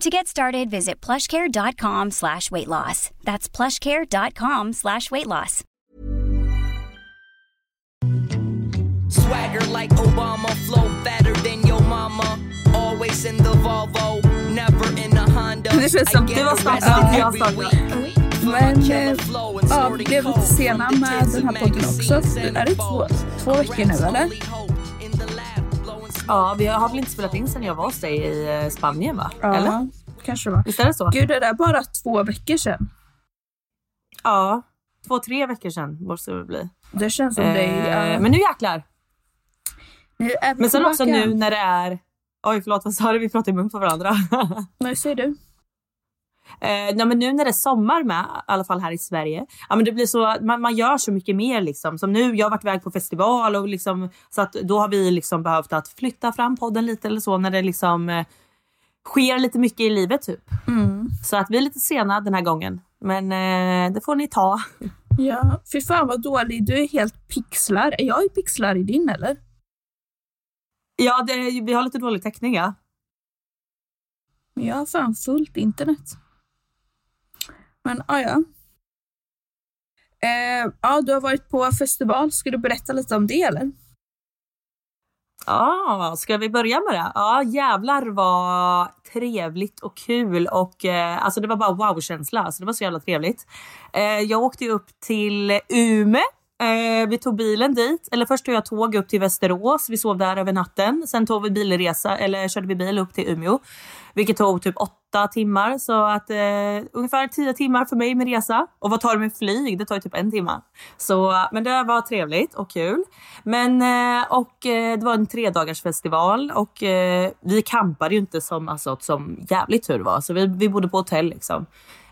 To get started, visit plushcare.com slash weight loss. That's plushcare.com slash weight loss. Swagger like Obama, flow fatter than your mama. Always in the Volvo, never in a Honda. Det känns som du har startat, jag har startat. Men eh, ja, vi blev lite sena med den här podden också. Är det två, två veckor nu eller? Ja, vi har väl inte spelat in sen jag var hos dig i eh, Spanien va? Ja, Eller? kanske va. Visst är det så? Gud, det där är bara två veckor sedan. Ja, två, tre veckor sedan måste det bli. Det känns som det är... Eh, men nu jäklar. nu är vi Men sen tillbaka. också nu när det är... Oj förlåt vad sa du? Vi pratar i mun på varandra. Nej, säger du. Eh, nej, men nu när det är sommar med, i alla fall här i Sverige, ja, men det blir så, man, man gör så mycket mer. Liksom. Som nu, jag har varit iväg på festival och liksom, så att då har vi liksom behövt att flytta fram podden lite eller så när det liksom eh, sker lite mycket i livet typ. Mm. Så att vi är lite sena den här gången. Men eh, det får ni ta. Ja, fy fan vad dålig. Du är helt pixlar. Är jag i pixlar i din eller? Ja, det, vi har lite dålig täckning ja. Men jag har fan fullt internet. Men ah, ja. Eh, ja, du har varit på festival. Ska du berätta lite om det eller? Ja, ska vi börja med det? Ja, jävlar vad trevligt och kul och eh, alltså det var bara wow-känsla. Alltså det var så jävla trevligt. Eh, jag åkte upp till Umeå. Eh, vi tog bilen dit, eller först tog jag tåg upp till Västerås. Vi sov där över natten. Sen tog vi bilresa, eller körde vi bil upp till Umeå, vilket tog typ åtta timmar. Så att eh, ungefär tio timmar för mig med resa. Och vad tar det med flyg? Det tar ju typ en timme. Så, eh, men det var trevligt och kul. Men eh, och eh, det var en tredagarsfestival och eh, vi campade ju inte som, alltså, som jävligt tur var. Så vi, vi bodde på hotell liksom.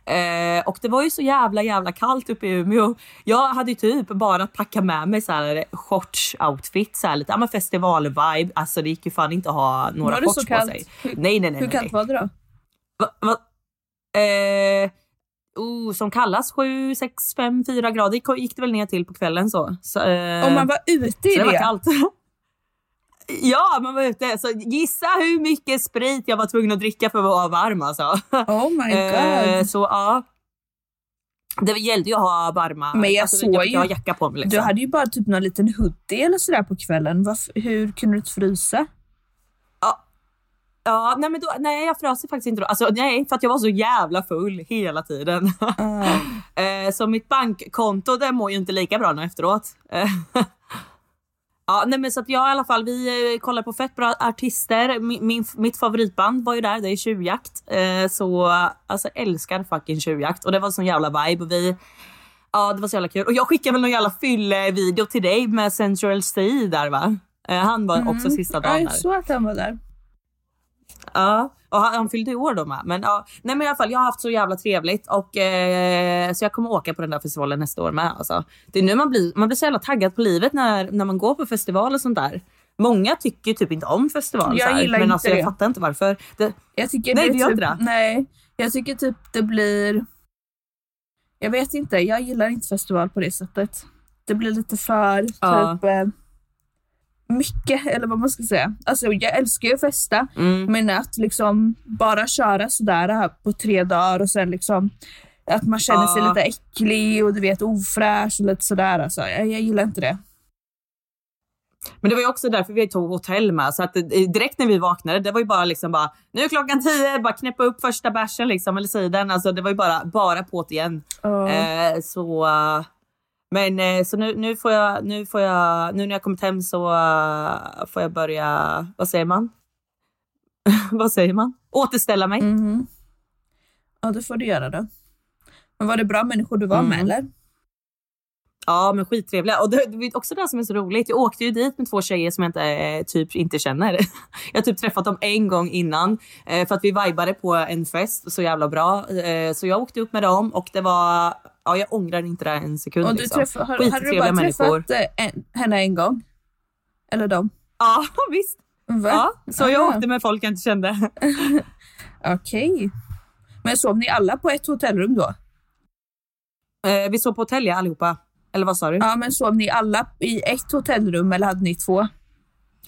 Eh, och det var ju så jävla jävla kallt uppe i Umeå. Jag hade ju typ bara packat med mig så här shorts-outfit, så här lite ja, men festival-vibe. Alltså det gick ju fan inte att ha några Var det shorts på sig. Hur- nej, nej, nej. Hur nej. kallt var det då? Va, va, eh, oh, som kallas 7, 6, 5, 4 grader gick det väl ner till på kvällen så. så eh, Om man var ute i så det var det? kallt. Ja, man var ute. Så gissa hur mycket sprit jag var tvungen att dricka för att vara varm alltså. Oh my Eh, god. så ja. Det gällde ju att ha varma. Men jag alltså, såg jag, ju- jag jacka på mig liksom. Du hade ju bara typ någon liten hoodie eller sådär på kvällen. Varför, hur kunde du inte frysa? Ja, nej men då, nej jag frös faktiskt inte då. Alltså nej, för att jag var så jävla full hela tiden. Eh, så mitt bankkonto det mår ju inte lika bra nu efteråt. Ja, nej men så att jag i alla fall, vi eh, kollar på fett bra artister. Min, min, mitt favoritband var ju där, det är Tjuvjakt. Eh, så alltså älskar fucking Tjuvjakt och det var sån jävla vibe och vi Ja det var så jävla kul. Och jag skickade väl någon jävla fylle-video till dig med Central C där va? Eh, han var också sista Ja, dagen där. jag såg att han var där. Ja, och han, han fyllde år då med. Men, ja, nej, men i alla fall, jag har haft så jävla trevligt och eh, så jag kommer åka på den där festivalen nästa år med. Alltså. Det är nu man blir, man blir så jävla taggad på livet när, när man går på festival och sånt där. Många tycker typ inte om festival. Jag gillar men inte alltså, jag det. fattar inte varför. Det, Jag tycker Nej, det du gör typ, inte det? Nej, jag tycker typ det blir... Jag vet inte, jag gillar inte festival på det sättet. Det blir lite för Ja. typ eh, mycket, eller vad man ska säga. Alltså jag älskar ju att festa, mm. men att liksom bara köra sådär på tre dagar och sen liksom att man känner sig Ja. lite äcklig och du vet ofräsch och lite sådär. Alltså, jag, jag gillar inte det. Men det var ju också därför vi tog hotell med. Så att eh, direkt när vi vaknade, det var ju bara liksom bara, nu är klockan tio, bara knäppa upp första bärsen liksom, eller sidern. Alltså det var ju bara, bara på igen. Ja. Eh, så, eh, men eh, så nu, nu får jag, nu får jag, nu när jag kommit hem så eh, får jag börja, vad säger man? vad säger man? Återställa mig. Mhm. Ja, det får du göra då. Men var det bra människor du var med Mm. eller? Ja, men skittrevliga. Och det, det är också det som är så roligt. Jag åkte ju dit med två tjejer som jag inte, eh, typ inte känner. Jag har typ träffat dem en gång innan för att vi vibade på en fest så jävla bra. Så jag åkte upp med dem och det var, ja jag ångrar inte det en sekund. Och du liksom. träffa, har, hade du bara människor. träffat eh, en, henne en gång? Eller dem? Ja, visst. Va? Ja, så jag Ah, åkte med folk jag inte kände. Okej. Men sov ni alla på ett hotellrum då? Eh, vi sov på hotell ja, allihopa. Eller vad sa du? Ja. Ja, men sov ni alla i ett hotellrum eller hade ni två?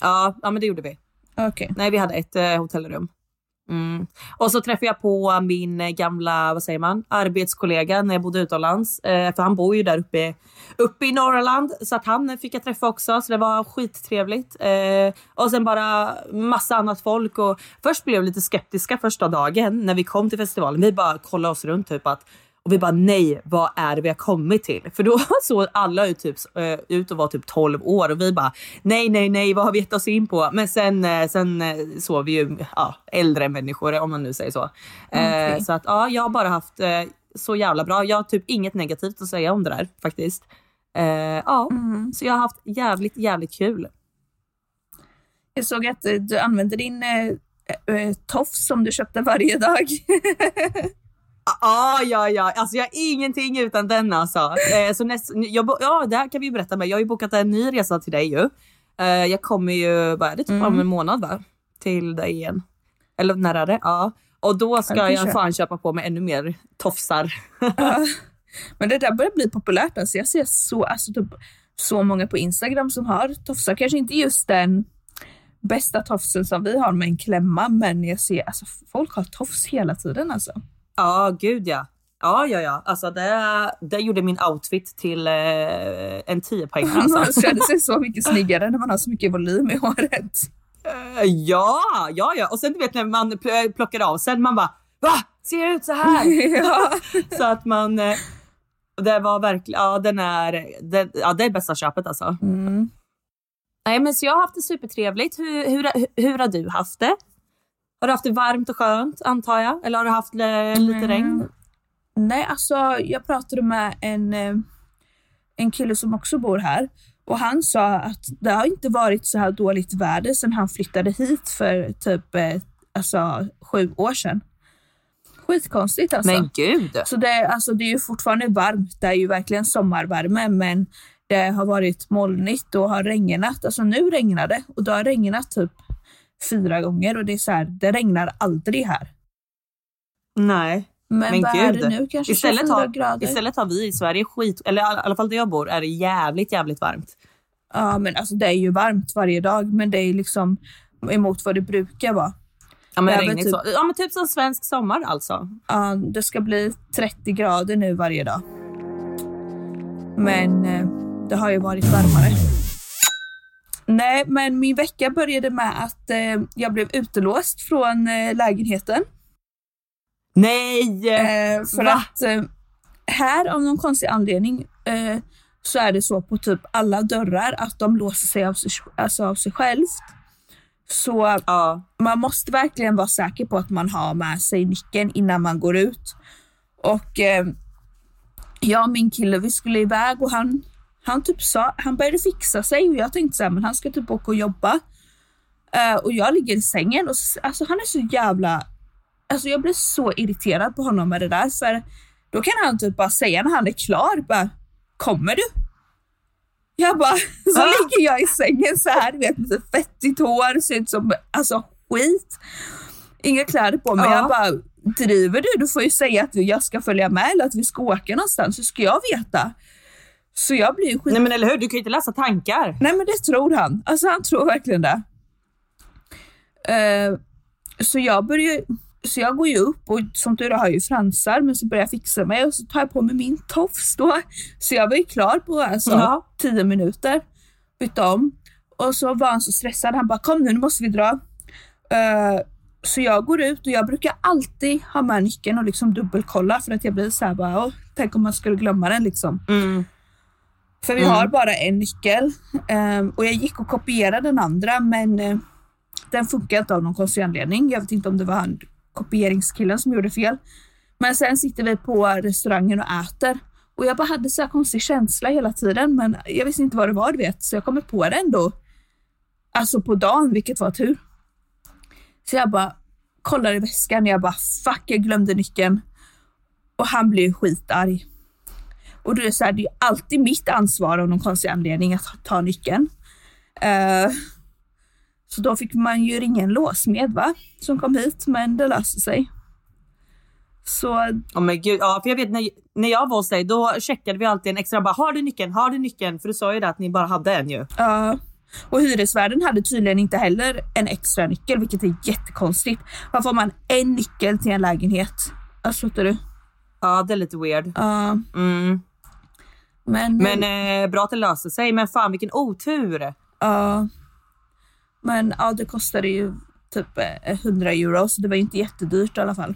ja, men det gjorde vi. Okej. Nej, vi hade ett eh, hotellrum. Mm. Och så träffade jag på min eh, gamla, vad säger man, arbetskollega när jag bodde utomlands. Eh, för han bor ju där uppe, uppe i Norrland. Så att han fick jag träffa också. Så det var skittrevligt. Eh, och sen bara massa annat folk. Och först blev vi lite skeptiska första dagen när vi kom till festivalen. Vi bara kollade oss runt typ att och vi bara nej, vad är det vi har kommit till? För då såg alla ut, typ, eh, ut att vara typ 12 år och vi bara nej, nej, nej, vad har vi gett oss in på? Men sen, eh, sen eh, såg vi ju ja, äldre människor om man nu säger så. Okej. Så att ja, jag har bara haft så jävla bra. Jag har typ inget negativt att säga om det där faktiskt. Ja, så jag har haft jävligt, jävligt kul. Jag såg att du använde din eh, tofs som du köpte varje dag. Ja, ja, ja. Alltså jag är ingenting utan den alltså. Eh, så näst, jag, ja, det här kan vi ju berätta med. Jag har ju bokat en ny resa till dig ju. Eh, jag kommer ju, vad är det, typ om en månad va? Till dig igen. Eller när är det? Ja. Och då ska Ja, jag kör. fan köpa på mig ännu mer tofsar. Men det där börjar bli populärt. Alltså. Jag ser så, alltså, typ, så många på Instagram som har tofsar. Kanske inte just den bästa tofsen som vi har med en klämma, men jag ser alltså, folk har tofs hela tiden. Alltså. Ja, gud ja. Ja, ja, ja. Alltså det, det gjorde min outfit till eh, en 10 poäng Man alltså. känner sig så mycket snyggare när man har så mycket volym i håret. Eh, ja, ja, ja. Och sen du vet när man pl- plockar av sen man bara va? Ser jag ut så här? ja. Så att man... eh, Det var verkligen... Ja, den är, det, ja, det är bästa köpet alltså. Mm. Nej, men så jag har haft det supertrevligt. Hur, hur, hur har du haft det? Har du haft det varmt och skönt antar jag? Eller har du haft lite Mm. regn? Nej, alltså jag pratade med en, eh, en kille som också bor här och han sa att det har inte varit så här dåligt väder sedan han flyttade hit för typ eh, alltså, sju år sedan. Skitkonstigt alltså. Men gud! Så det, alltså, det är ju fortfarande varmt, det är ju verkligen sommarvärme men det har varit molnigt och har regnat. Alltså nu regnar det och det har regnat typ fyra gånger och det är så här, det regnar aldrig här. Nej. Men, Men vad är gud. det nu? Kanske Istället 24 har, grader? istället har vi i Sverige skit, eller i alla fall där jag bor, är det jävligt, jävligt varmt. Ja, men alltså det är ju varmt varje dag, men det är liksom emot vad det brukar vara. Ja men, Ja, men regnigt typ- så. ja, men typ som svensk sommar alltså. Ja, det ska bli 30 grader nu varje dag. Men eh, det har ju varit varmare. Nej, men min vecka började med att eh, jag blev utelåst från eh, lägenheten. Nej! Eh, för Va? att eh, här av någon konstig anledning eh, så är det så på typ alla dörrar att de låser sig av sig, alltså av sig självt. Så Ja. man måste verkligen vara säker på att man har med sig nyckeln innan man går ut. Och eh, jag och min kille, vi skulle iväg och han, han typ sa, han började fixa sig och jag tänkte så här, men han ska typ åka och jobba. Eh, och jag ligger i sängen och alltså han är så jävla, alltså jag blir så irriterad på honom med det där för då kan han typ bara säga när han är klar, bara kommer du? Jag bara, så Ah. ligger jag i sängen så här, vet, med fettigt hår, ser ut som alltså, skit. Inga kläder på mig. Ja. Jag bara, driver du? Du får ju säga att jag ska följa med eller att vi ska åka någonstans, så ska jag veta. Så jag blir ju skit... Nej men eller hur, du kan ju inte läsa tankar. Nej men det tror han. Alltså han tror verkligen det. Eh, så jag börjar så jag går ju upp och som tur är har jag ju fransar men så börjar jag fixa mig och så tar jag på mig min tofs då. Så jag var ju klar på alltså Ja. tio minuter. Bytte om. Och så var han så stressad. Han bara kom nu, nu måste vi dra. Eh, så jag går ut och jag brukar alltid ha med nyckeln och liksom dubbelkolla för att jag blir så här bara, "Åh, tänk om man skulle glömma den liksom. Mm. För vi har bara en nyckel ehm, och jag gick och kopierade den andra men eh, den funkar inte av någon konstig anledning. Jag vet inte om det var han kopieringskillen som gjorde fel. Men sen sitter vi på restaurangen och äter och jag bara hade så här konstig känsla hela tiden men jag visste inte vad det var du vet så jag kommer på det ändå. Alltså på dagen vilket var tur. Så jag bara kollar i väskan och jag bara fuck jag glömde nyckeln. Och han blir ju skitarg. Och då är det så här, det är alltid mitt ansvar av någon konstig anledning att ta nyckeln. Eh, så då fick man ju ringa en låsmed va, som kom hit, men det löste sig. Så Oh men gud, ja, för jag vet när, när jag var hos dig då checkade vi alltid en extra bara har du nyckeln, har du nyckeln? För du sa ju det att ni bara hade en ju. Ja. och hyresvärden hade tydligen inte heller en extra nyckel, vilket är jättekonstigt. Varför har man en nyckel till en lägenhet? Alltså, fattar du? Ja det är lite weird. Ja, Mm. Men, Men eh, bra att det löste sig. Men fan vilken otur. ja. men ja, det kostade ju typ eh, 100 euro, så det var ju inte jättedyrt i alla fall.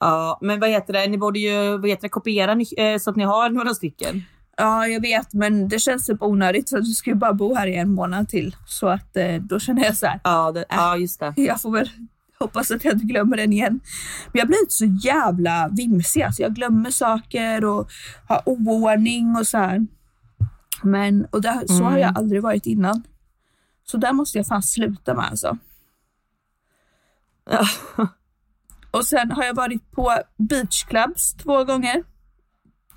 Ja, men vad heter det? Ni borde ju vad heter det, kopiera eh, så att ni har några stycken. Ja, jag vet, men det känns typ onödigt för du ska ju bara bo här i en månad till. Så att eh, då känner jag så här, Ja, det, ja just det. jag får väl hoppas att jag inte glömmer den igen. Men jag blir inte så jävla vimsig, alltså jag glömmer saker och har oordning och så här. Men, och det, så har jag aldrig varit innan. Så där måste jag fan sluta med alltså. Och sen har jag varit på beachclubs två gånger.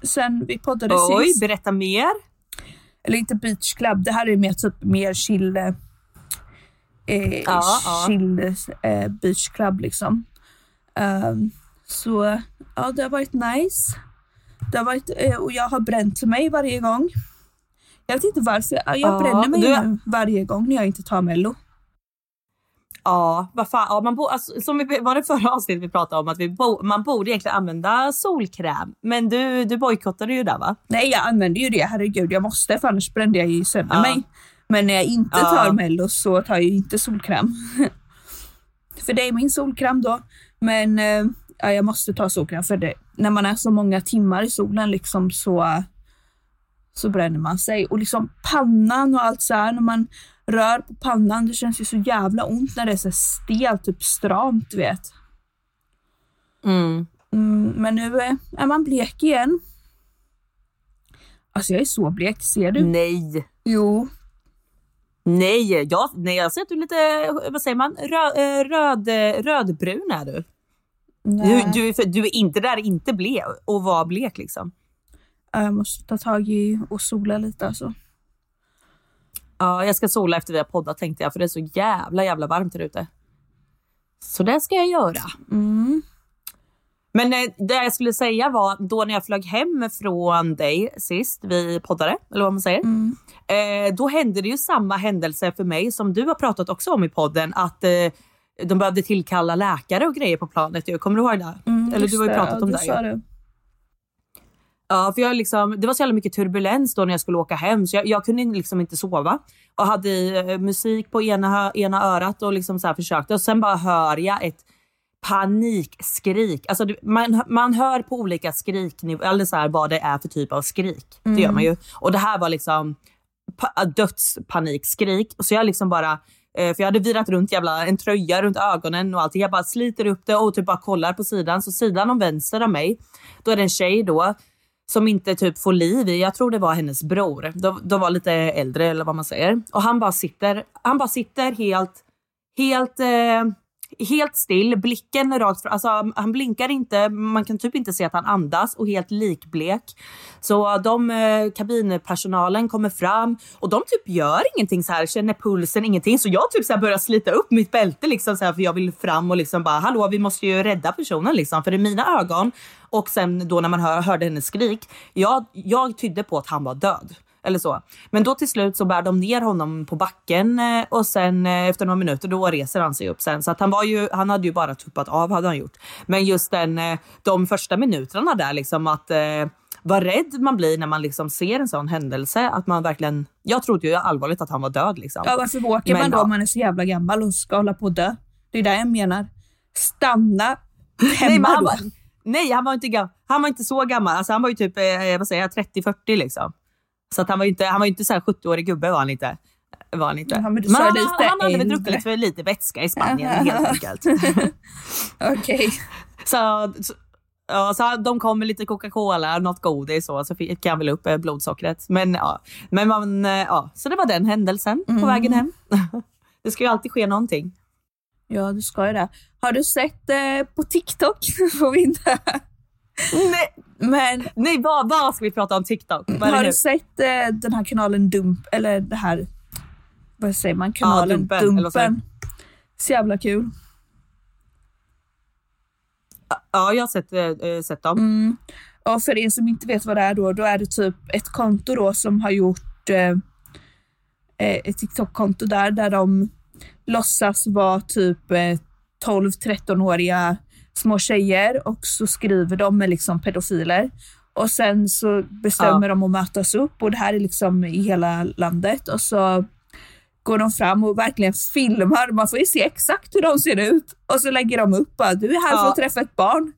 Sen vi poddade Oj, sist. berätta mer. Eller inte beachclub, det här är mer typ mer chill, eh, Ja, ja. chill eh, beachclub liksom. Ehm, så ja, det har varit nice. Det har varit, eh, och jag har bränt mig varje gång. Jag vet inte varför, jag Ja, bränner mig du- varje gång när jag inte tar mello. Ja, vad fan. Ja, man bo, alltså, som vi, var det förra avsnittet vi pratade om att vi bo, man borde egentligen använda solkräm. Men du, du bojkottade ju där va? Nej, jag använder ju det, herregud, jag måste för annars brände jag ju sönder Ja. mig. Men när jag inte Ja. tar mello så tar jag inte solkräm. för det är min solkräm då. Men eh, ja, jag måste ta solkräm för det. När man är så många timmar i solen liksom så, så bränner man sig. Och liksom pannan och allt så här, när man rör på pannan, det känns ju så jävla ont när det är så stelt, typ stramt, du vet. Mm. Mm, men nu är, är man blek igen. Alltså jag är så blek, ser du? Nej. Jo. Nej, jag, nej, jag ser att du är lite, vad säger man, röd, röd, rödbrun är du. Du, Nej. du, för, du är inte där, inte blek och var blek liksom. Ja, Jag måste ta tag i och sola lite alltså. Ja, jag ska sola efter vi har poddat tänkte jag, för det är så jävla jävla varmt här ute. Så det ska jag göra. Mm. Men eh, det jag skulle säga var, då när jag flög hem från dig sist, vi poddade, eller vad man säger. Eh, då hände det ju samma händelse för mig som du har pratat också om i podden. Att eh, de behövde tillkalla läkare och grejer på planet. ju. Kommer du ihåg det? Mm, Eller du har ju pratat om det. ju. det. Ja, för jag liksom, det var så jävla mycket turbulens då när jag skulle åka hem så jag, jag kunde liksom inte sova. Och hade eh, musik på ena, ena örat och liksom så här försökte. Och sen bara hör jag ett panikskrik. Alltså det- man, man hör på olika skriknivåer, eller så här, vad det är för typ av skrik. Det gör man ju. Och det här var liksom dödspanikskrik. Så jag liksom bara, eh, för jag hade virat runt jävla en tröja runt ögonen och allting. Jag bara sliter upp det och typ bara kollar på sidan. Så sidan om vänster av mig, då är det en tjej då som inte typ får liv i, jag tror det var hennes bror. De, de var lite äldre eller vad man säger. Och han bara sitter, han bara sitter helt, helt, eh, helt still, blicken rakt fram. Alltså han blinkar inte, man kan typ inte se att han andas och helt likblek. Så de, eh, kabinpersonalen kommer fram och de typ gör ingenting så här, känner pulsen, ingenting. Så jag typ så här börjar slita upp mitt bälte liksom så här, för jag vill fram och liksom bara hallå vi måste ju rädda personen liksom. För i mina ögon och sen då när man hör, hörde hennes skrik, jag, jag tydde på att han var död. Eller så. Men då till slut så bär de ner honom på backen eh, och sen eh, efter några minuter då reser han sig upp sen. Så att han, var ju, han hade ju bara tuppat av hade han gjort. Men just den, eh, de första minuterna där liksom att vad rädd man blir när man liksom ser en sån händelse. Att man verkligen, jag trodde ju allvarligt att han var död liksom. Ja, varför åker Men man då ja. om man är så jävla gammal och ska hålla på att dö? Det är det jag menar. Stanna Nej, hemma han då. var, nej, han var inte han var inte så gammal. Alltså, han var ju typ eh, vad säger jag, 30-40 liksom. Så att han var ju inte, han var inte så här 70-årig gubbe var han inte. Var han inte. Ja, men sa han, lite han hade väl druckit för lite vätska i Spanien helt enkelt. Okej. så, så, ja, så de kom med lite Coca-Cola, något godis så, så fick jag väl upp eh, blodsockret. Men ja, men man, eh, ja, så det var den händelsen på Mm. vägen hem. det ska ju alltid ske någonting. Ja, du ska ju det. Har du sett eh, på TikTok? Får vi inte. Nej, Men nej vad, vad ska vi prata om TikTok? Har du sett eh, den här kanalen Dump, eller det här, vad säger man, kanalen Dumpen, vad säger Dumpen. Så jävla kul. Ja, jag har sett, eh, sett dem. Mm. Och för er som inte vet vad det är då, då är det typ ett konto då som har gjort eh, eh, ett TikTok-konto där, där de låtsas vara typ eh, 12-13-åriga små tjejer och så skriver de med liksom pedofiler. Och sen så bestämmer Ja. de att mötas upp och det här är liksom i hela landet och så går de fram och verkligen filmar. Man får ju se exakt hur de ser ut. Och så lägger de upp att du är här för Ja. att träffa ett barn.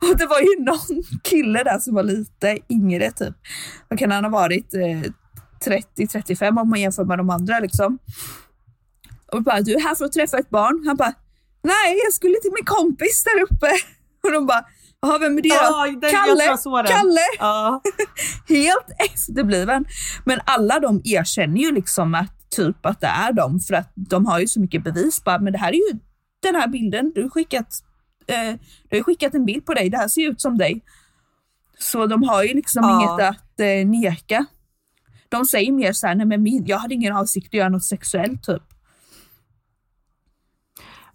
Och det var ju någon kille där som var lite yngre typ. Vad kan han ha varit? Eh, 30-35 om man jämför med de andra liksom. Och bara, du är här för att träffa ett barn. Han bara, nej jag skulle till min kompis där uppe. Och de bara, jaha vem är det då? Ja, tror Kalle. Kalle! Ja. helt efterbliven. Men alla de erkänner ju liksom att typ att det är de för att de har ju så mycket bevis. Bara, men det här är ju den här bilden. Du har skickat, eh, du har skickat en bild på dig. Det här ser ut som dig. Så de har ju liksom Ja. inget att eh, neka. De säger mer så här, nej men min, jag hade ingen avsikt att göra något sexuellt typ.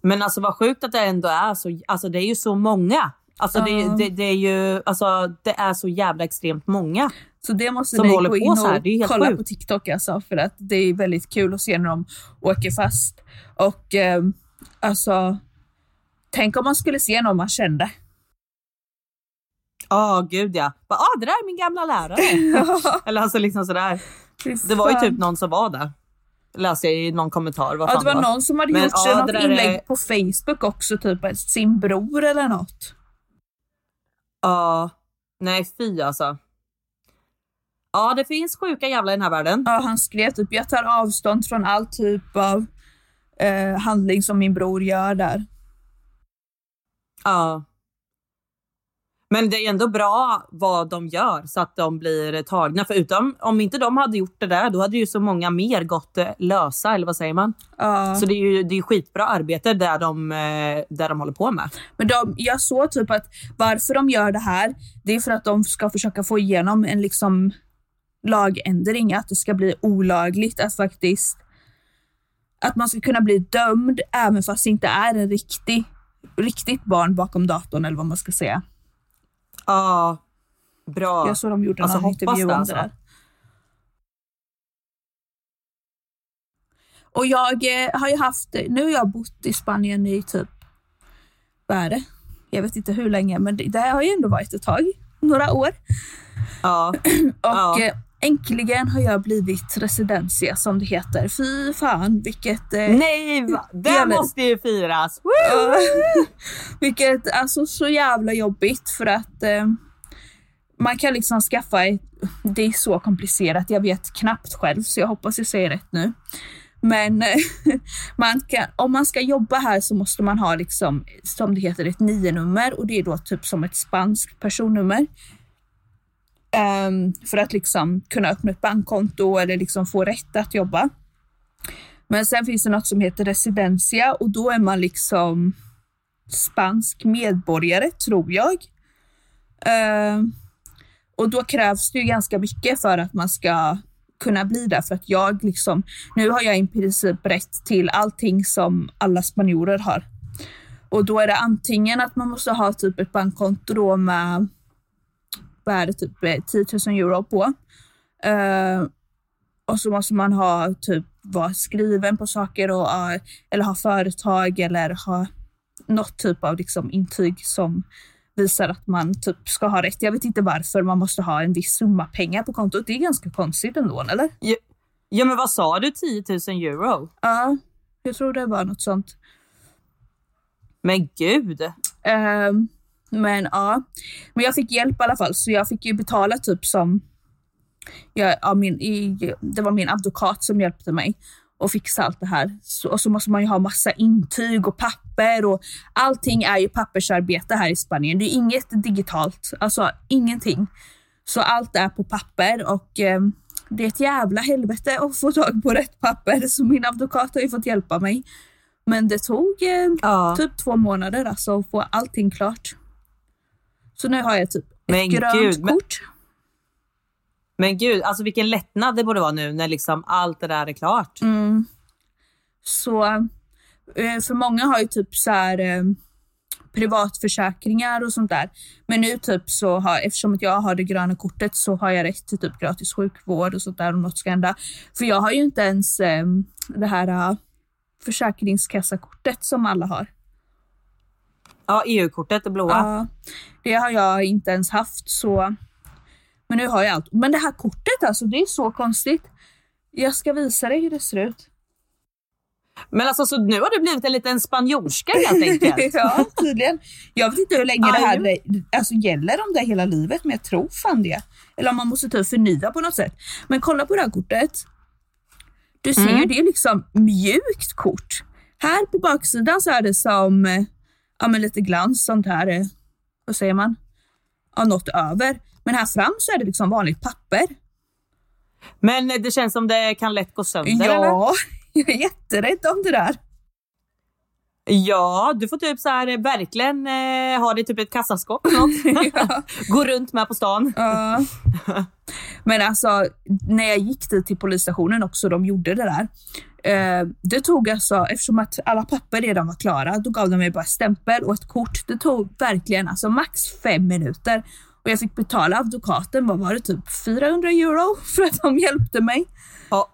Men alltså vad sjukt att det ändå är så, alltså det är ju så många. Alltså Ja. det, det, det är ju, alltså det är så jävla extremt många. Så det måste Som ni gå in och kolla sjukt. på TikTok alltså, för att det är väldigt kul att se när de åker fast. Och eh, alltså, tänk om man skulle se någon man kände. Ja, gud ja. Bara, ah, det där är min gamla lärare. Eller alltså liksom sådär. Det var ju typ någon som var där. Läste jag i någon kommentar. Vad Ja, det var någon som hade Men, gjort ja, något inlägg är- på Facebook också, typ sin bror eller något. Ja, nej fy alltså. Ja, det finns sjuka jävlar i den här världen. Ja, han skrev typ, jag tar avstånd från all typ av eh, handling som min bror gör där. Ja. Men det är ändå bra vad de gör så att de blir tagna. För utom, om inte de hade gjort det där, då hade ju så många mer gått eh, lösa, eller vad säger man? Ja. Så det är ju det är skitbra arbete där de, eh, där de håller på med. Men de, jag såg typ att varför de gör det här, det är för att de ska försöka få igenom en liksom lagändring, att det ska bli olagligt att faktiskt att man ska kunna bli dömd även fast det inte är en riktig, riktigt barn bakom datorn eller vad man ska säga. Ja, bra. Jag såg de gjorde Alltså, någon intervju om alltså. det där. Och jag eh, har ju haft, nu har jag bott i Spanien i typ, vad är det? Jag vet inte hur länge, men det, det har ju ändå varit ett tag. Några år. Ja. Och Ja. Äntligen har jag blivit residencia som det heter. Fy fan vilket... Eh, Nej, va? det men- måste ju firas. Woo! Vilket alltså så jävla jobbigt för att eh, man kan liksom skaffa ett, det är så komplicerat, jag vet knappt själv så jag hoppas jag säger rätt nu. Men man kan, om man ska jobba här så måste man ha liksom, som det heter, ett nio-nummer och det är då typ som ett spanskt personnummer um, för att liksom kunna öppna ett bankkonto eller liksom få rätt att jobba. Men sen finns det något som heter residencia och då är man liksom spansk medborgare, tror jag. Ehm, och då krävs det ju ganska mycket för att man ska kunna bli det. För att jag liksom, nu har jag i princip rätt till allting som alla spanjorer har. Och då är det antingen att man måste ha typ ett bankkonto då med, vad är det, typ eh, 10 000 euro på. Eh, och så måste man ha typ vara skriven på saker och, eh, eller ha företag eller ha något typ av liksom intyg som visar att man typ ska ha rätt. Jag vet inte varför man måste ha en viss summa pengar på kontot. Det är ganska konstigt ändå, eller? Ja, ja, men vad sa du? 10 000 euro? Ja, jag tror det var något sånt. Men gud. Ehm, men ja, men jag fick hjälp i alla fall, så jag fick ju betala typ som, jag, ja, min, i, det var min advokat som hjälpte mig och fixa allt det här. Så, och så måste man ju ha massa intyg och papper och allting är ju pappersarbete här i Spanien. Det är inget digitalt, alltså ingenting. Så allt är på papper och ehm, det är ett jävla helvete att få tag på rätt papper så min advokat har ju fått hjälpa mig. Men det tog eh, Ja. typ två månader alltså att få allting klart. Så nu har jag typ Men ett grönt gud, men- kort. Men gud, alltså vilken lättnad det borde vara nu när liksom allt det där är klart. Mm. Så eh, för många har ju typ så här eh, privatförsäkringar och sånt där. Men nu typ så har, eftersom att jag har det gröna kortet så har jag rätt till typ gratis sjukvård och sånt där om något ska hända. För jag har ju inte ens eh, det här försäkringskassakortet som alla har. Ja, EU-kortet, det blåa. Ja, det har jag inte ens haft så. Men nu har jag allt. Men det här kortet alltså, det är så konstigt. Jag ska visa dig hur det ser ut. Men alltså, så nu har du blivit en liten spanjorska helt enkelt. ja, tydligen. Jag vet inte hur länge det Aj. här alltså, gäller om det hela livet, men jag tror fan det. Eller om man måste typ förnya på något sätt. Men kolla på det här kortet. Du ser ju, det är liksom mjukt kort. Här på baksidan så är det som eh, ja, men lite glans, sånt här, eh, vad säger man? Ja, något över. Men här fram så är det liksom vanligt papper. Men det känns som det kan lätt gå sönder eller? Ja, jag är jätterädd om det där. Ja, du får typ så här eh, verkligen eh, ha det typ ett kassaskåp eller något. Ja. Gå runt med på stan. Ja. Men alltså, när jag gick dit till polisstationen också, de gjorde det där. Eh, det tog alltså, eftersom att alla papper redan var klara, då gav de mig bara stämpel och ett kort. Det tog verkligen alltså max fem minuter. Och jag fick betala advokaten, vad var det, typ 400 euro för att de hjälpte mig. Ja.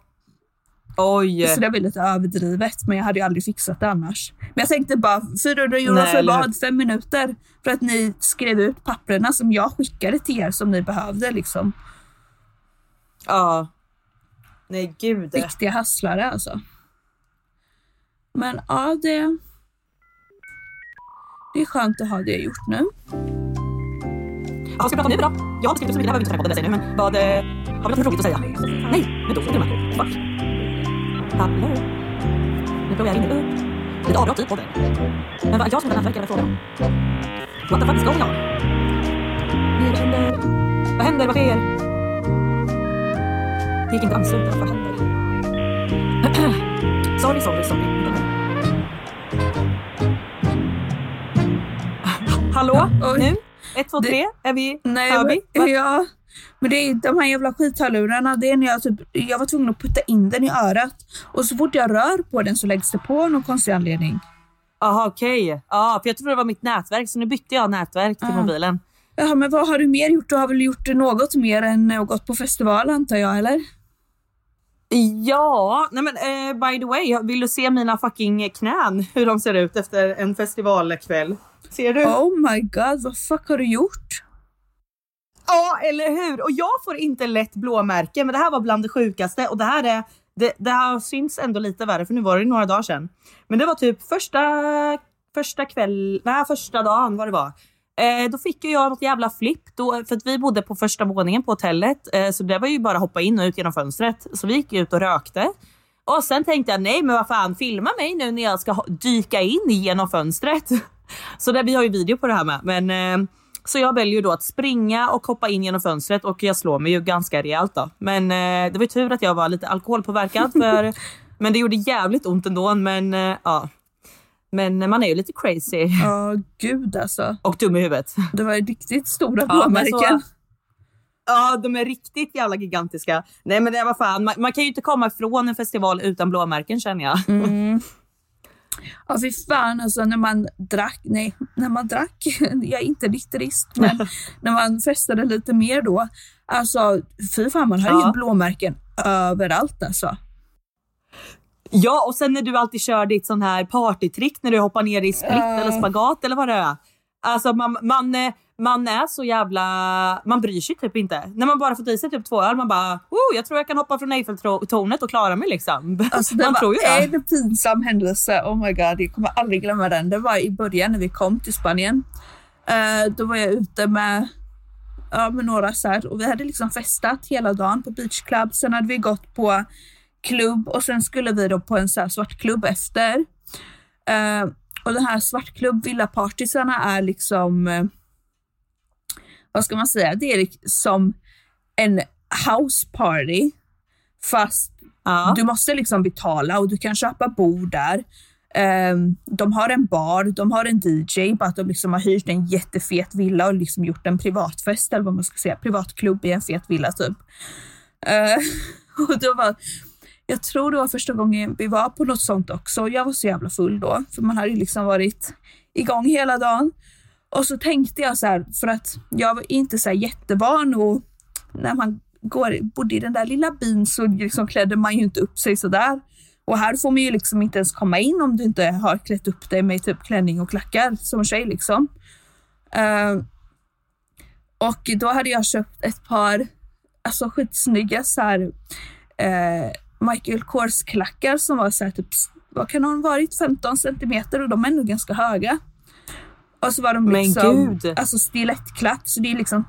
Oj. Så det var lite överdrivet, men jag hade ju aldrig fixat det annars. Men jag tänkte bara, 400 euro Nej, för vad? Fem minuter? För att ni skrev ut papperna som jag skickade till er som ni behövde liksom. Ja. Nej, gud. Riktiga hasslare alltså. Men ja, det... Det är skönt att ha det gjort nu. Vad ska vi prata om nu då? Jag har inte skrivit så mycket, det här behöver vi inte snacka om det säger nu, men vad... Eh, har vi något roligt att säga? Nej, nu dog det till och med. Fuck. Hallå? Nu provar jag in upp. Lite avbrott typ på det. Men vad jag som är nätverkare är frågan. What the fuck is going on? Nej, vad händer? Vad händer? Vad sker? Det gick inte att ansluta. Vad händer? sorry, sorry, sorry. Hallå? Oj. Nu? Ett, två, Det- tre. Är vi? Nej, vi? ja. Men det är de här jävla skithörlurarna, det är när jag typ, jag var tvungen att putta in den i örat. Och så fort jag rör på den så läggs det på av någon konstig anledning. Jaha, okej. Ja, för jag trodde det var mitt nätverk, så nu bytte jag nätverk till Ah. mobilen. Jaha, men vad har du mer gjort? Du har väl gjort något mer än att gått på festival antar jag, eller? Ja, nej men eh, by the way, vill du se mina fucking knän? Hur de ser ut efter en festivalkväll? Ser du? Oh my god, vad fuck har du gjort? Ja, eller hur? Och jag får inte lätt blåmärke, men det här var bland det sjukaste. Och det här är, det, det här syns ändå lite värre, för nu var det några dagar sedan. Men det var typ första, första kväll, nej första dagen vad det var. Eh, då fick ju jag något jävla flipp, då, för att vi bodde på första våningen på hotellet. Eh, så det var ju bara hoppa in och ut genom fönstret. Så vi gick ut och rökte. Och sen tänkte jag, nej men vad fan, filma mig nu när jag ska dyka in genom fönstret. Så där, vi har ju video på det här med. Men, eh, så jag väljer ju då att springa och hoppa in genom fönstret och jag slår mig ju ganska rejält då. Men eh, det var ju tur att jag var lite alkoholpåverkad för men det gjorde jävligt ont ändå. Men eh, ja. Men man är ju lite crazy Ja, gud alltså. och dum i huvudet. Det var riktigt stora Ja, blåmärken. så- Ja, de är riktigt jävla gigantiska. Nej men det var fan, man, man kan ju inte komma ifrån en festival utan blåmärken känner jag. Ja, fy fan alltså när man drack, nej, när man drack, jag är inte nykterist, men när man festade lite mer då, alltså fy fan man hade Ja. ju blåmärken överallt alltså. Ja, och sen när du alltid kör ditt sån här partytrick när du hoppar ner i split eller spagat eller vad det är. Alltså man, man, eh, man är så jävla... Man bryr sig typ inte. När man bara fått i sig typ två öl, man bara oh, jag tror jag kan hoppa från Eiffeltornet och klara mig liksom. Alltså man tror ju det. en pinsam händelse, oh my god, jag kommer aldrig glömma den. Det var i början när vi kom till Spanien. Eh, då var jag ute med, ja, med några så här, och vi hade liksom festat hela dagen på beach club. Sen hade vi gått på klubb och sen skulle vi då på en så svartklubb efter. Eh, och den här svartklubb villapartysarna är liksom, eh, vad ska man säga, det är liksom en house party fast Ja. du måste liksom betala och du kan köpa bord där. Ehm, de har en bar, de har en DJ, bara att de liksom har hyrt en jättefet villa och liksom gjort en privatfest eller vad man ska säga, privatklubb i en fet villa typ. Eh, och då var, jag tror det var första gången vi var på något sånt också. Jag var så jävla full då, för man hade ju liksom varit igång hela dagen. Och så tänkte jag så här, för att jag var inte så här jättevan och när man går, bodde i den där lilla byn så liksom klädde man ju inte upp sig sådär. Och här får man ju liksom inte ens komma in om du inte har klätt upp dig med typ klänning och klackar som tjej liksom. Uh, och då hade jag köpt ett par alltså skitsnygga så här, eh, Michael Kors-klackar som var så här typ, vad kan ha varit, 15 centimeter och de är nog ganska höga. Och så var de liksom, alltså stilettklack, så det är liksom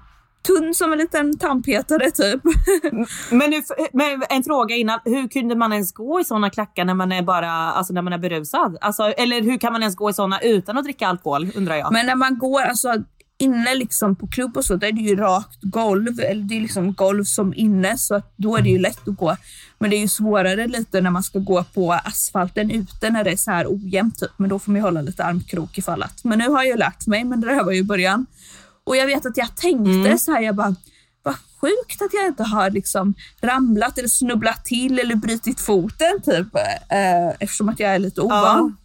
tunn som en liten tandpetare typ. Men, nu, men en fråga innan, hur kunde man ens gå i såna klackar när man är bara, alltså när man är berusad? Alltså, eller hur kan man ens gå i såna utan att dricka alkohol undrar jag? Men när man går alltså inne liksom på klubb och så, där är det ju rakt golv, eller det är liksom golv som inne, så att då är det ju lätt att gå. Men det är ju svårare lite när man ska gå på asfalten ute när det är så här ojämnt typ. Men då får man ju hålla lite armkrok ifall att. Men nu har jag lärt mig, men det här var ju början. Och jag vet att jag tänkte så här, jag bara, vad sjukt att jag inte har liksom ramlat eller snubblat till eller brutit foten typ. Eh, eftersom att jag är lite ovan.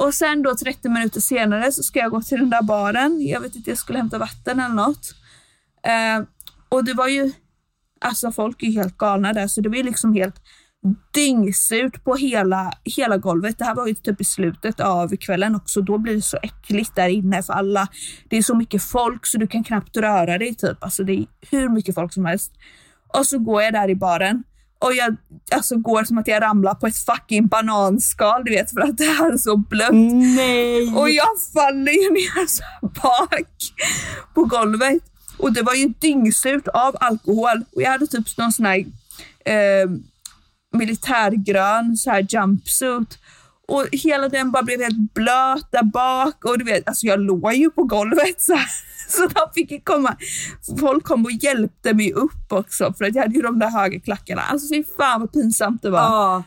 Och sen då 30 minuter senare så ska jag gå till den där baren. Jag vet inte, jag skulle hämta vatten eller något. Eh, och det var ju, alltså folk är ju helt galna där, så det var ju liksom helt dyngsurt på hela, hela golvet. Det här var ju typ i slutet av kvällen också. Då blir det så äckligt där inne för alla. Det är så mycket folk så du kan knappt röra dig typ. Alltså det är hur mycket folk som helst. Och så går jag där i baren och jag alltså, går som att jag ramlar på ett fucking bananskal, du vet, för att det här är så blött. Nej! Och jag faller ju ner så bak på golvet. Och det var ju dyngsurt av alkohol. Och jag hade typ någon sån här eh, militärgrön så här jumpsuit. Och hela den bara blev helt blöt där bak. Och du vet, alltså jag låg ju på golvet så. Så de fick komma. Folk kom och hjälpte mig upp också för att jag hade ju de där höga klackarna. Alltså fy fan vad pinsamt det var. Ja.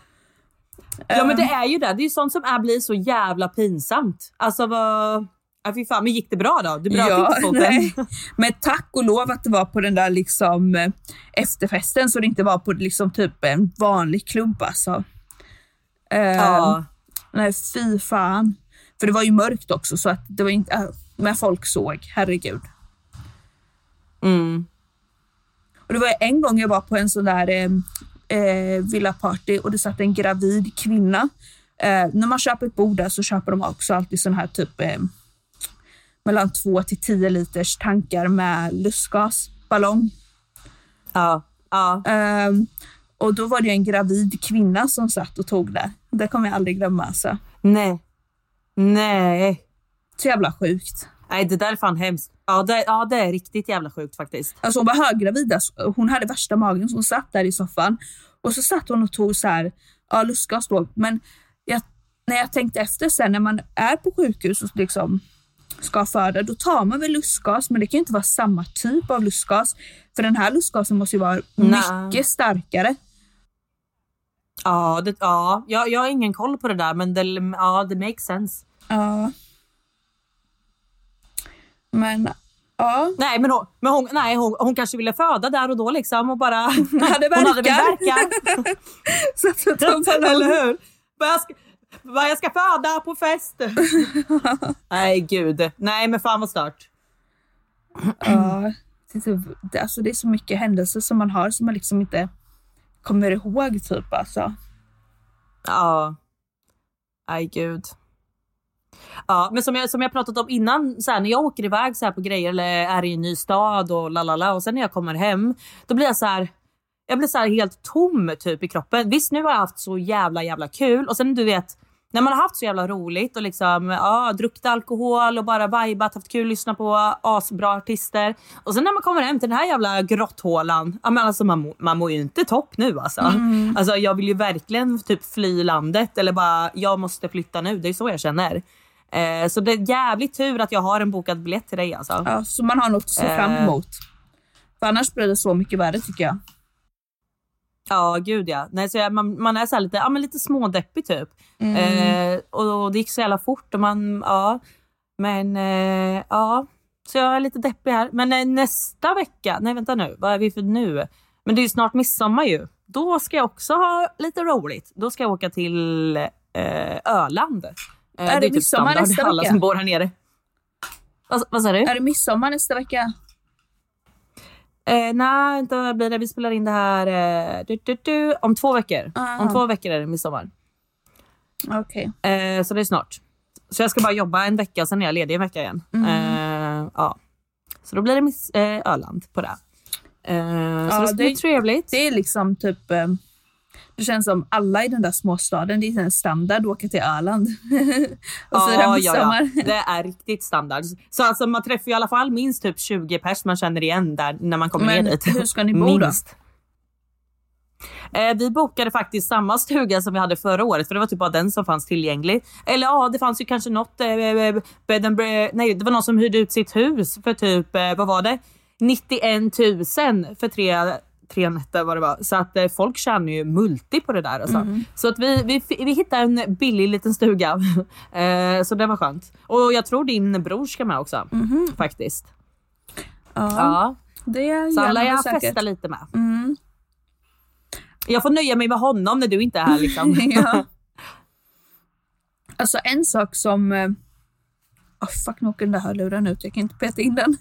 Ja men det Ehm. är ju det. Det är ju sånt som är, blir så jävla pinsamt. Alltså vad... Ja, fy fan, men gick det bra då? Du bröt inte foten? nej. Men tack och lov att det var på den där liksom eh, efterfesten så det inte var på liksom typ en vanlig klubb alltså. Eh, Ja. Nej fy fan. För det var ju mörkt också så att det var inte, äh, men folk såg, herregud. Mm. Och det var en gång jag var på en sån där, eh, eh, villaparty och det satt en gravid kvinna. Eh, när man köper ett bord där så köper de också alltid sån här typ eh, mellan 2 till 10 liters tankar med lustgas, ballong. Ja. ja. Ehm, och då var det en gravid kvinna som satt och tog det. Det kommer jag aldrig glömma alltså. Nej. Nej. Så jävla sjukt. Nej, det där är fan hemskt. Ja det, ja, det är riktigt jävla sjukt faktiskt. Alltså hon var höggravid, alltså, hon hade värsta magen så hon satt där i soffan. Och så satt hon och tog så här, ja lustgas då. Men jag, när jag tänkte efter sen när man är på sjukhus och liksom ska föda, då tar man väl lustgas, men det kan ju inte vara samma typ av lustgas. För den här lustgasen måste ju vara Nej. mycket starkare. Ja, det, ja. Jag, jag har ingen koll på det där men det, ja, det makes sense. Ja. Men ja, Nej, men, hon, men hon, nej, hon, hon kanske ville föda där och då liksom och bara... hade Hon hade verkar. så att tar ballong. Eller hur? Bara jag, ska, bara jag ska föda på fest. nej, gud. Nej, men fan vad stört. Ja, det, är det, alltså det är så mycket händelser som man har som man liksom inte kommer ihåg typ alltså. Ja. Nej, gud. Ja, men som jag, som jag pratat om innan, så här, när jag åker iväg så här på grejer eller är i en ny stad och lalala och sen när jag kommer hem, då blir jag så här. Jag blir så här helt tom typ i kroppen. Visst, nu har jag haft så jävla jävla kul och sen du vet när man har haft så jävla roligt och liksom ja, druckit alkohol och bara vibat, haft kul, lyssnat på asbra artister. Och sen när man kommer hem till den här jävla grotthålan, ja, men alltså man, man mår ju inte topp nu alltså. Alltså jag vill ju verkligen typ fly landet eller bara jag måste flytta nu, det är så jag känner. Eh, så det är jävligt tur att jag har en bokad biljett till dig alltså. Ja, så man har något att se fram Eh. emot. För annars blir det så mycket värre tycker jag. Ja, gud ja. Nej, så jag, man, man är så lite, ja, men lite smådeppig typ. Mm. Eh, och, och det gick så jävla fort. Och man, ja. Men eh, ja, så jag är lite deppig här. Men eh, nästa vecka, nej vänta nu, vad är vi för nu? Men det är ju snart midsommar ju. Då ska jag också ha lite roligt. Då ska jag åka till eh, Öland. Eh, Är det typ midsommar nästa alla vecka? som bor här nere. Vad, vad sa du? Är det midsommar nästa vecka? Eh, nej, inte blir det. Vi spelar in det här eh, du, du, du, om två veckor. Ah. Om två veckor är det midsommar. Okej. Eh, så det är snart. Så jag ska bara jobba en vecka, sen är jag ledig en vecka igen. Mm. Eh, ja. Så då blir det miss, eh, Öland på det. Eh, så det ska det- bli trevligt. Det är liksom typ... eh, Det känns som alla i den där småstaden, det är en standard att åka till Öland. och fira ja, ja, midsommar. ja. Det är riktigt standard. Så alltså, man träffar i alla fall minst typ 20 pers man känner igen där när man kommer Men ner dit. hur ska ni bo då? Minst. Eh, vi bokade faktiskt samma stuga som vi hade förra året för det var typ bara den som fanns tillgänglig. Eller ja, det fanns ju kanske något eh, bed and Nej, det var någon som hyrde ut sitt hus för typ, eh, vad var det? 91 000 för tre, tre nätter vad det var. Så att eh, folk tjänar ju multi på det där. Alltså. Mm. Så att vi, vi, vi hittade en billig liten stuga. eh, så det var skönt. Och jag tror din bror ska med också. Faktiskt. Ja, Ja. det Så alla man jag säkert. festa lite med. Mm. Jag får nöja mig med honom när du inte är här liksom. ja. Alltså en sak som... Oh, fuck, nu åker den där hörluren ut. Jag kan inte peta in den.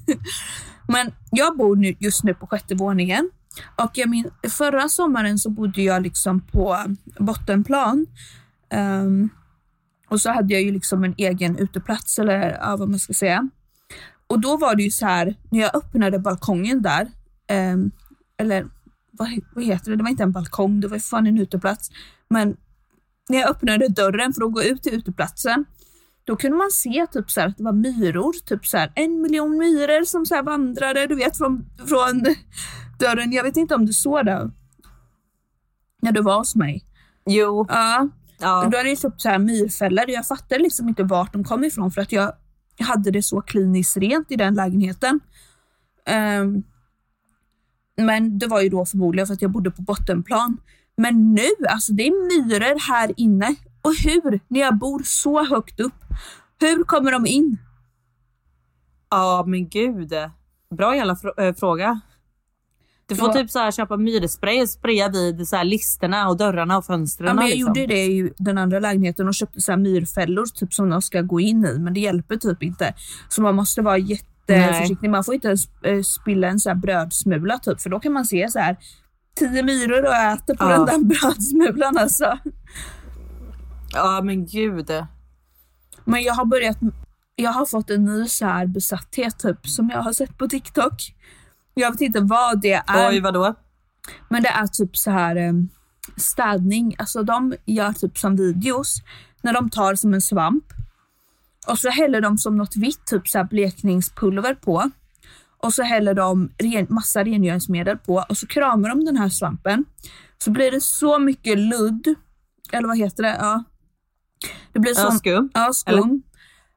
Men jag bor nu, just nu på sjätte våningen. Och jag min, förra sommaren så bodde jag liksom på bottenplan. Um, och så hade jag ju liksom en egen uteplats, eller ja, vad man ska säga. Och då var det ju så här, när jag öppnade balkongen där, um, eller vad, vad heter det? Det var inte en balkong, det var fan en uteplats. Men när jag öppnade dörren för att gå ut till uteplatsen, då kunde man se typ så här att det var myror, typ så här en miljon myror som så vandrade, du vet från, från dörren. Jag vet inte om du såg det när du var hos mig. Jo. Ja, Ja. då hade jag köpt så här myrfällor. Jag fattade liksom inte vart de kom ifrån för att jag hade det så kliniskt rent i den lägenheten. Ehm, men det var ju då förmodligen för att jag bodde på bottenplan. Men nu, alltså det är myror här inne. Och hur, när jag bor så högt upp, hur kommer de in? ja, men gud. Bra jävla fr- äh, fråga. Du får Ja. typ så här köpa myrspray och spraya vid så här listerna och dörrarna och fönstren. Ja, men jag liksom. gjorde det i den andra lägenheten och köpte så här myrfällor typ som de ska gå in i, men det hjälper typ inte. Så man måste vara jätteförsiktig. Man får inte ens eh, spilla en så här brödsmula typ, för då kan man se så här tio myror och äter på Ja. den där brödsmulan alltså. Ja men gud. Men jag har börjat, jag har fått en ny så här besatthet typ som jag har sett på TikTok. Jag vet inte vad det är. Oj vadå? Men det är typ så här eh, städning. Alltså de gör typ som videos när de tar som en svamp och så häller de som något vitt, typ så blekningspulver på. Och så häller de ren, massa rengöringsmedel på och så kramar de den här svampen. Så blir det så mycket ludd, eller vad heter det? Ja. Det blir som, skum. Ja, skum.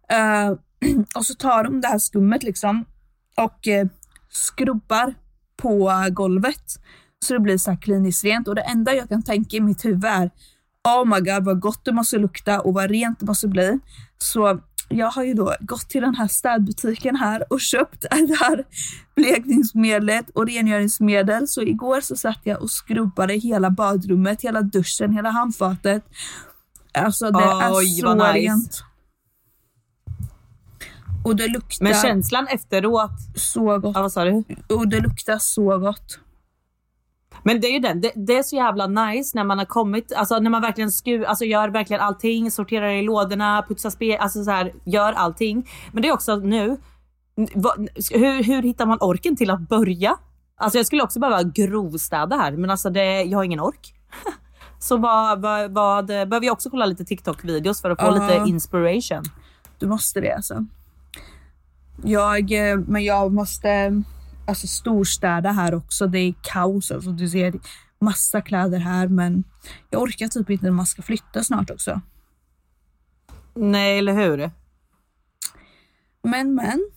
Eh, och så tar de det här skummet liksom och eh, skrubbar på golvet så det blir så här kliniskt rent. Och det enda jag kan tänka i mitt huvud är oh my god vad gott det måste lukta och vad rent det måste bli. Så jag har ju då gått till den här städbutiken här och köpt det här blekningsmedlet och rengöringsmedel. Så igår så satt jag och skrubbade hela badrummet, hela duschen, hela handfatet. Alltså det är Oj, så nice. rent. Och det luktar Men känslan efteråt. så gott. Ja, vad sa du? Och det luktar så gott. Men det är ju den, det, det är så jävla nice när man har kommit, alltså när man verkligen skur, alltså gör verkligen allting, sorterar i lådorna, putsar spel, alltså så här, gör allting. Men det är också nu, vad- hur, hur hittar man orken till att börja? Alltså jag skulle också behöva grovstäda här, men alltså det, jag har ingen ork. Så vad, vad, vad, behöver jag också kolla lite TikTok-videos för att få Ja. lite inspiration? Du måste det alltså. Jag, eh, men jag måste alltså storstäda här också. Det är kaos. Alltså, du ser massa kläder här men jag orkar typ inte när man ska flytta snart också. Nej, eller hur? Men men.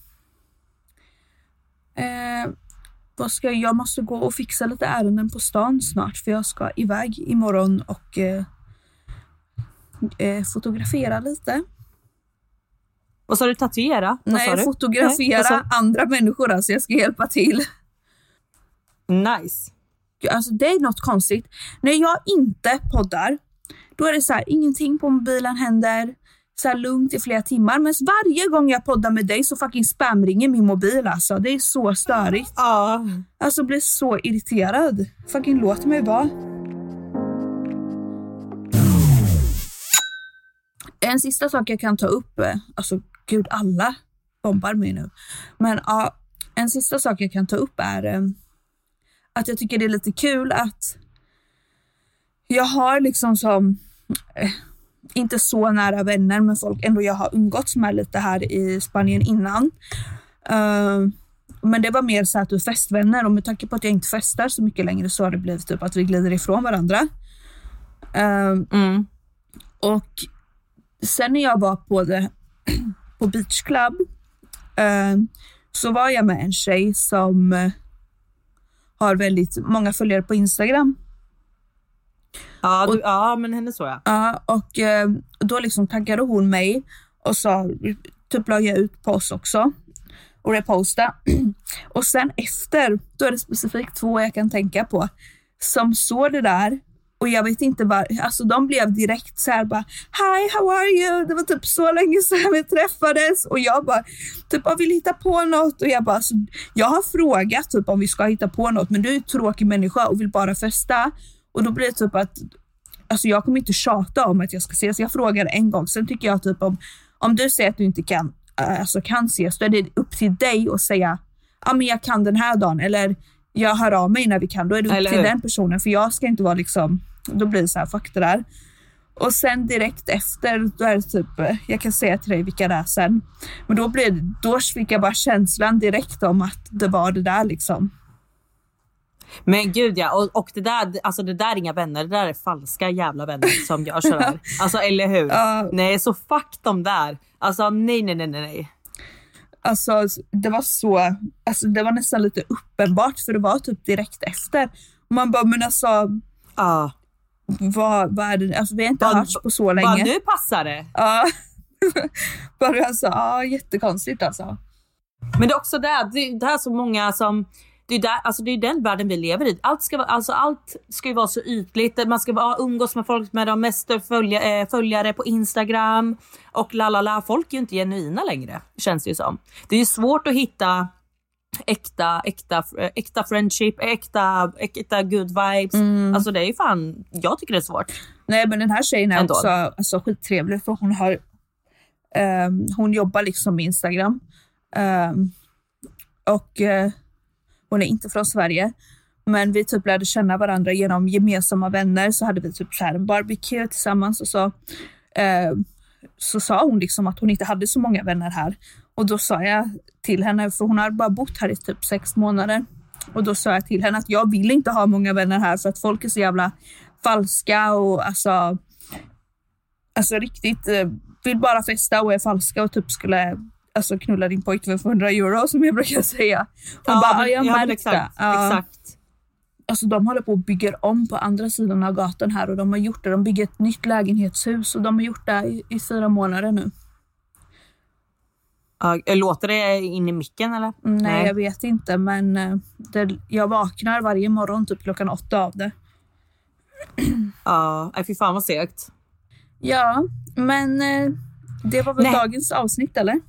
Eh, vad ska jag, måste gå och fixa lite ärenden på stan snart för jag ska iväg imorgon och eh, eh, fotografera lite. Vad sa du? Tatuera? Vad Nej, fotografera Nej, andra människor alltså. Jag ska hjälpa till. Nice. Alltså det är något konstigt. När jag inte poddar, då är det så här, ingenting på mobilen händer, så här lugnt i flera timmar. Men varje gång jag poddar med dig så fucking spamringer min mobil alltså. Det är så störigt. Ja. Alltså blir så irriterad. Fucking låt mig vara. En sista sak jag kan ta upp, eh, alltså gud alla bombar mig nu. Men ja, en sista sak jag kan ta upp är eh, att jag tycker det är lite kul att jag har liksom som, eh, inte så nära vänner men folk ändå jag har umgåtts med lite här i Spanien innan. Eh, men det var mer så att du festvänner och med tanke på att jag inte festar så mycket längre så har det blivit typ att vi glider ifrån varandra. Eh, Mm. och sen när jag var på, det, på Beach Club eh, så var jag med en tjej som har väldigt många följare på Instagram. Ja, du, ja, men henne så jag. Ja, och eh, då liksom taggade hon mig och sa, typ la jag ut på oss också och reposta. och sen efter, då är det specifikt två jag kan tänka på som såg det där och jag vet inte vad, alltså de blev direkt så här bara Hi, how are you? Det var typ så länge sedan vi träffades och jag bara typ jag vill hitta på något och jag bara alltså, jag har frågat typ om vi ska hitta på något men du är en tråkig människa och vill bara festa och då blir det typ att alltså jag kommer inte tjata om att jag ska ses. Jag frågar en gång. Sen tycker jag typ om, om du säger att du inte kan, alltså kan ses, då är det upp till dig att säga, ja men jag kan den här dagen eller jag hör av mig när vi kan. Då är det upp Eller till hur? den personen för jag ska inte vara liksom, då blir det så här, fuck det där. Och sen direkt efter, då är det typ, jag kan säga till dig vilka det är sen. Men då, det, då fick jag bara känslan direkt om att det var det där liksom. Men gud ja, och, och det, där, alltså det där är inga vänner, det där är falska jävla vänner som gör sådär. Alltså eller hur? Ja. Nej, så fuck de där. Alltså nej, nej, nej, nej. Alltså det var så, alltså det var nästan lite uppenbart för det var typ direkt efter. Och man bara, men alltså Ja. vad, vad är det, alltså vi har inte Vad- hörts på så länge. nu passar det. Ja. Bara alltså, ja jättekonstigt alltså. Men det är också det, det, det här är så många som det är, där, alltså det är den världen vi lever i. Allt ska, vara, alltså allt ska ju vara så ytligt. Man ska bara umgås med folk med de mest följa, eh, följare på Instagram. Och la la la. Folk är ju inte genuina längre, känns det ju som. Det är ju svårt att hitta äkta, äkta, äkta friendship, äkta, äkta good vibes. Mm. Alltså det är ju fan, jag tycker det är svårt. Nej men den här tjejen är Ändå. också alltså, skittrevlig för hon har ehm, hon jobbar liksom med Instagram. Ehm, och eh, hon är inte från Sverige. Men vi typ lärde känna varandra genom gemensamma vänner. Så hade vi typ så här en barbecue tillsammans och så, eh, så sa hon liksom att hon inte hade så många vänner här. Och då sa jag till henne, för hon har bara bott här i typ sex månader. Och då sa jag till henne att jag vill inte ha många vänner här för att folk är så jävla falska och alltså, alltså riktigt eh, vill bara festa och är falska och typ skulle alltså knulla din pojkvän för 100 euro som jag brukar säga. Hon bara, ja, jag ja, men märkte. exakt, Ja. exakt. Alltså de håller på och bygger om på andra sidan av gatan här och de har gjort det. De bygger ett nytt lägenhetshus och de har gjort det i, i fyra månader nu. Ja, låter det in i micken eller? Nej, jag vet inte men eh, det, jag vaknar varje morgon typ klockan åtta av det. Ja, nej, fy fan vad segt. Ja, men eh, det var väl Nej. dagens avsnitt eller?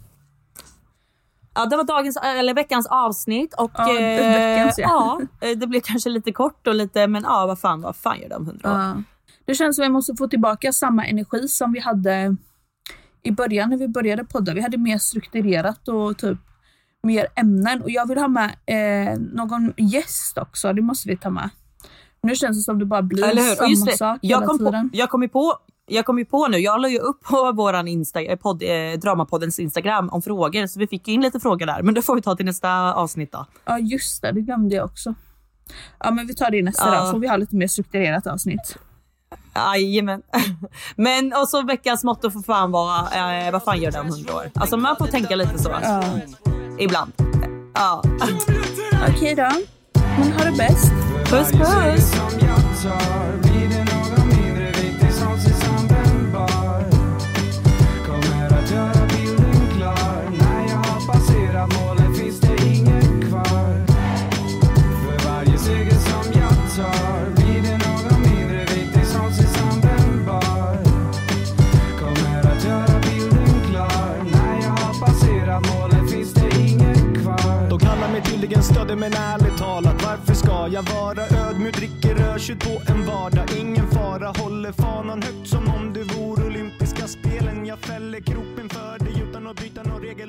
Ja, det var dagens, eller veckans avsnitt och Ja, eh, veckans, ja. ja, eh, det blev kanske lite kort och lite, men ja, vad fan, vad fan gör de hundra år? Ja. Det känns som att vi måste få tillbaka samma energi som vi hade i början när vi började podda. Vi hade mer strukturerat och typ mer ämnen. Och jag vill ha med eh, någon gäst också. Det måste vi ta med. Nu känns det som det bara blir samma det, sak jag hela kom, på, tiden. jag kom ju på jag kom ju på nu, jag la ju upp på våran Insta, eh, podd, eh, Dramapoddens Instagram om frågor, så vi fick ju in lite frågor där. Men det får vi ta till nästa avsnitt då. Ja just det, det glömde jag också. Ja men vi tar det i nästa Ja. dag. Får vi ha lite mer strukturerat avsnitt. Jajamän. Men och så veckans motto får fan vara, eh, vad fan gör det om hundra år? Alltså man får tänka lite så. Ja. Ibland. Ja. Okej då. Men ha det bäst. Puss puss! Tydligen men ärligt talat varför ska jag vara ödmjuk? Dricker rödtjut på en vardag, ingen fara Håller fanan högt som om det vore olympiska spelen. Jag fäller kroppen för dig utan att bryta någon regel.